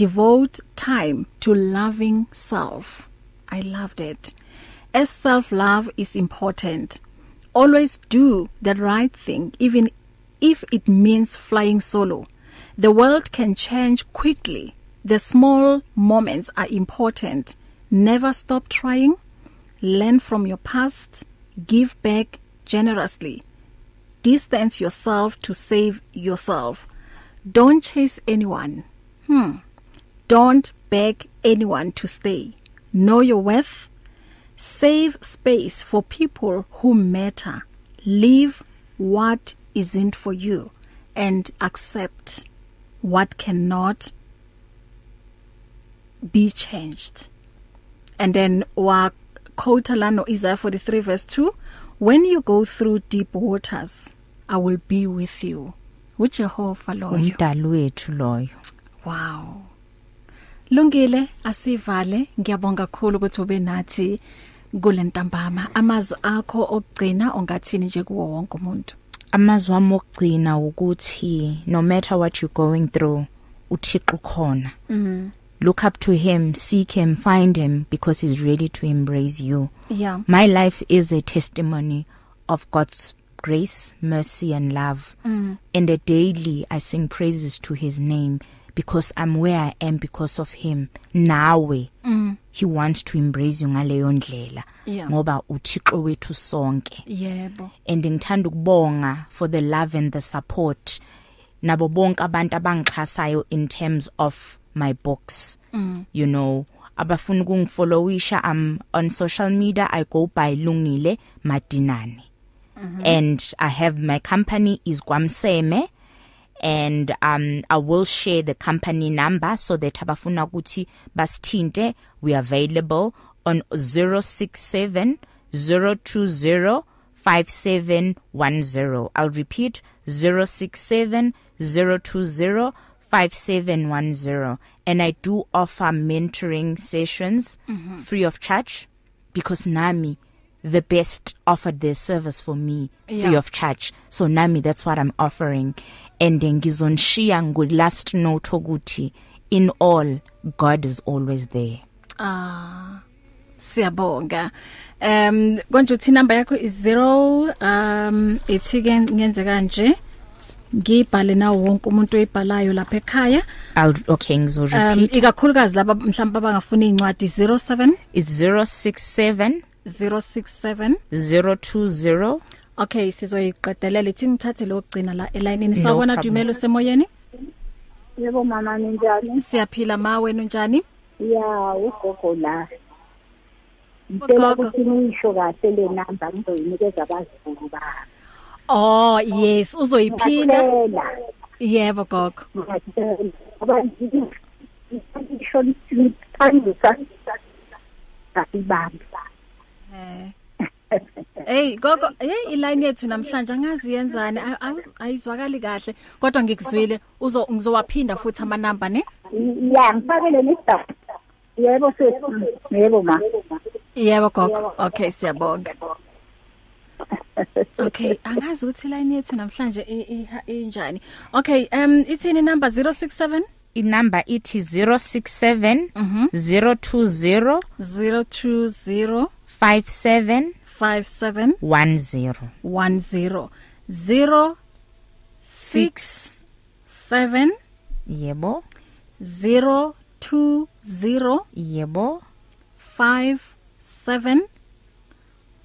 Devote time to loving self. I loved it. As self love is important always do the right thing even if it means flying solo. The world can change quickly. The small moments are important. Never stop trying. Learn from your past. Give back generously. Distance yourself to save yourself. Don't chase anyone. Hmm. Don't beg anyone to stay. Know your worth. Save space for people who matter. Leave what isn't for you and accept what cannot be changed. And then wa quote lano Isaiah 43 verse 2 when you go through deep waters I will be with you. uJehova loyo. Umdali wethu loyo. Wow. Lungile asivale. Ngiyabonga kakhulu ukuthi ube nathi kule ntambama amazwi akho okugcina ongathini nje kuwo wonke umuntu? Amazwi wami okugcina ukuthi no matter what you're going through uThixo khona mhm. Look up to him seek him find him because he's ready to embrace you. Yeah. My life is a testimony of God's grace mercy and love. Mm. and a daily I sing praises to his name. Because I'm where I am because of him nawe mm. he wants to embrace you ngaleyo ndlela Yeah. ngoba uThixo wethu sonke yebo and ngithanda ukubonga for the love and the support nabo bonke abantu abangixhasayo in terms of my books mm. you know abafuna ukungifollowisha um on social media I go by Lungile Madinani mm -hmm. and I have my company is Kwamseme and um I will share the company number so that abafuna ukuthi basithinte. We are available on 067 020 5710 I'll repeat 067 020 5710 and I do offer mentoring sessions mm -hmm. free of charge because nami the best offered their service for me free Yeah. of charge. So nami that's what I'm offering. And ngizonshiya ngo last note ukuthi in all God is always there. Ah siyabonga. Um konje uthi number yakho is 0 um ithi ke ngenze kanje ngibhale nawo wonke umuntu oyibhalayo lapha ekhaya. I'll okay ngizo um repeat ikakhulukazi laba mhlawumbe abangafuna incwadi 07 it's 067 067 020 Okay sizoyiqedelela ithi ngithathe lokugcina la elayinini No sawubona problem. Dumelo semoyeni Yebo mama ninjani? siyaphila ma wena njani Ya, ugogo la. Ngicela Ugogo. ukuthi ngisho kahle le number ngizoyinikeza abazukulu bami. Oh yes uzoyiphinda Ngiyacela, yebo gogo ngiyacela. Abantu ngisho liphangisa asibambi Eh. Hey gogo hey iline yethu namhlanje angazi yenzani a- awuz- ayizwakali kahle kodwa ngikuzwile uzo ngizowaphinda futhi ama number ne? Ya ngifakele nesitaba yebo sesi yebo ma. Yebo gogo. Okay siyabonga. Okay angazi ukuthi line yethu namhlanje i- i- injani. Okay um ithini number 067 inamba ithi 067 020 020 57 57 10 10 0 6 7 yebo. 0 2 0 yebo. 5 7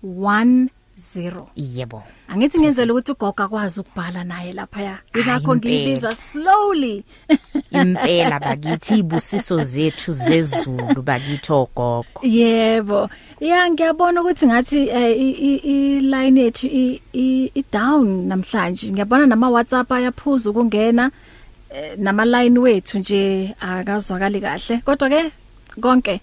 1 0 yebo Angithi ngenzela ukuthi ugogo akwazi ukubhala naye lapha ya. Ingakho Hayi, ngiyibiza slowly. impela bakithi ibusiso zethu zezulu bakithi ogogo Yebo. Ya ngiyabona ukuthi ngathi eh, i i- i line yethu i i- i down namhlanje. Ngiyabona nama WhatsApp ayaphuza ukungena eh, nama line wethu nje akazwakali kahle. Kodwa ke konke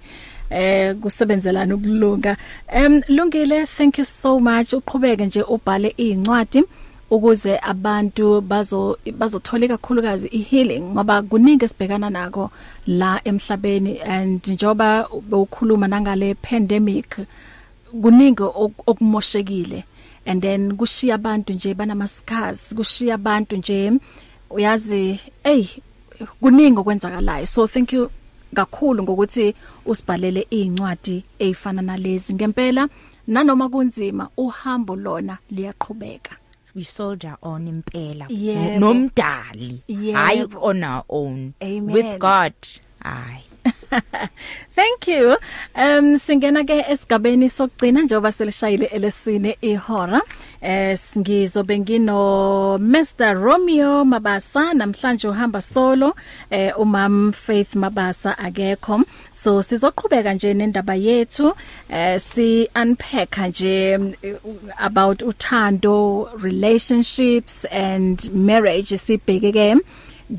eh kusebenzelana ukulunga. Em lungile thank you so much. Uqhubeke nje ubhale incwadi ukuze abantu bazo bazothola kakhulukazi ihealing ngoba kuningi esibhekana nako la emhlabeni and njoba bewukhuluma nangale pandemic kuningi ok- okumoshekile. And then kushiya abantu nje banama scars kushiya abantu nje uyazi hey kuningi okwenzakalayo. So thank you kakhulu ngokuthi usibhalele incwadi ezifana nalezi. Ngempela nanoma kunzima uhambo lona liyaqhubeka. We soldier on impela. Nomdali. Hayi on our own. Amen. with god hayi Thank you. Um singena ke esigabeni sokugcina njengoba selishayile elesine ihora. Eh ngizobe ngino Mr Romeo Mabasa namhlanje uhamba solo eh umam Faith Mabasa akekho. So sizoqhubeka nje nendaba yethu eh si unpack nje mm, about uthando, relationships and marriage sibheke ke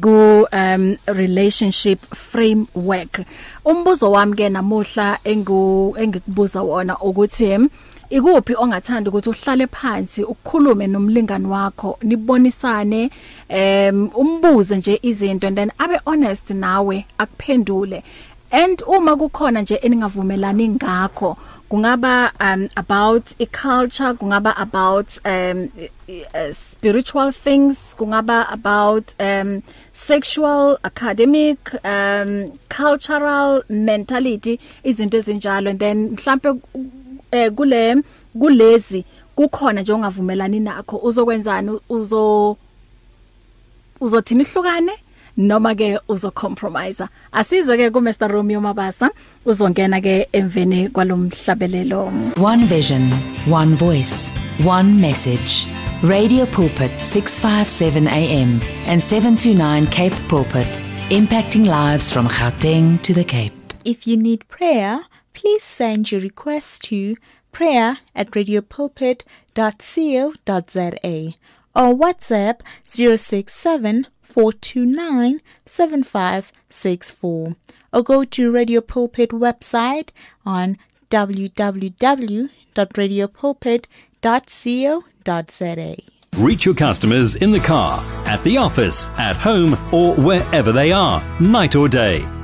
ku um relationship framework. Umbuzo wami ke namuhla engu engikubuza wona ukuthi ikuphi ongathanda ukuthi uhlale phansi ukukhulume nomlingani wakho nibonisane um umbuze nje izinto and then abe honest nawe akuphendule. And uma kukhona nje eningavumelani ngakho kungaba um about a culture kungaba about um uh, spiritual things kungaba about um sexual academic um cultural mentality izinto ezinjalo. And then mhlambe eh kule kulezi kukhona nje ongavumelani nakho uzokwenzani? Uzo uzothini ihlukane noma ke uzocompromise asizwe ke ku Mr Romeo Mabasa uzongena ke emveni kwalomhlabelelo One vision, one voice, one message. Radio Pulpit 657 AM and 729 Cape Pulpit, impacting lives from Gauteng to the Cape. If you need prayer, please send your request to prayer at radiopulpit.co.za or WhatsApp 067 429 7564 or go to Radio Pulpit website on www.radiopulpit.co.za. Reach your customers in the car, at the office, at home, or wherever they are, night or day.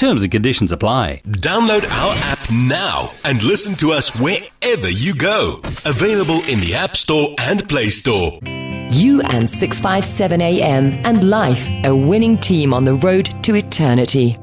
Terms and conditions apply. Download our app now and listen to us wherever you go. Available in the App Store and Play Store. You and 657 AM and life, a winning team on the road to eternity.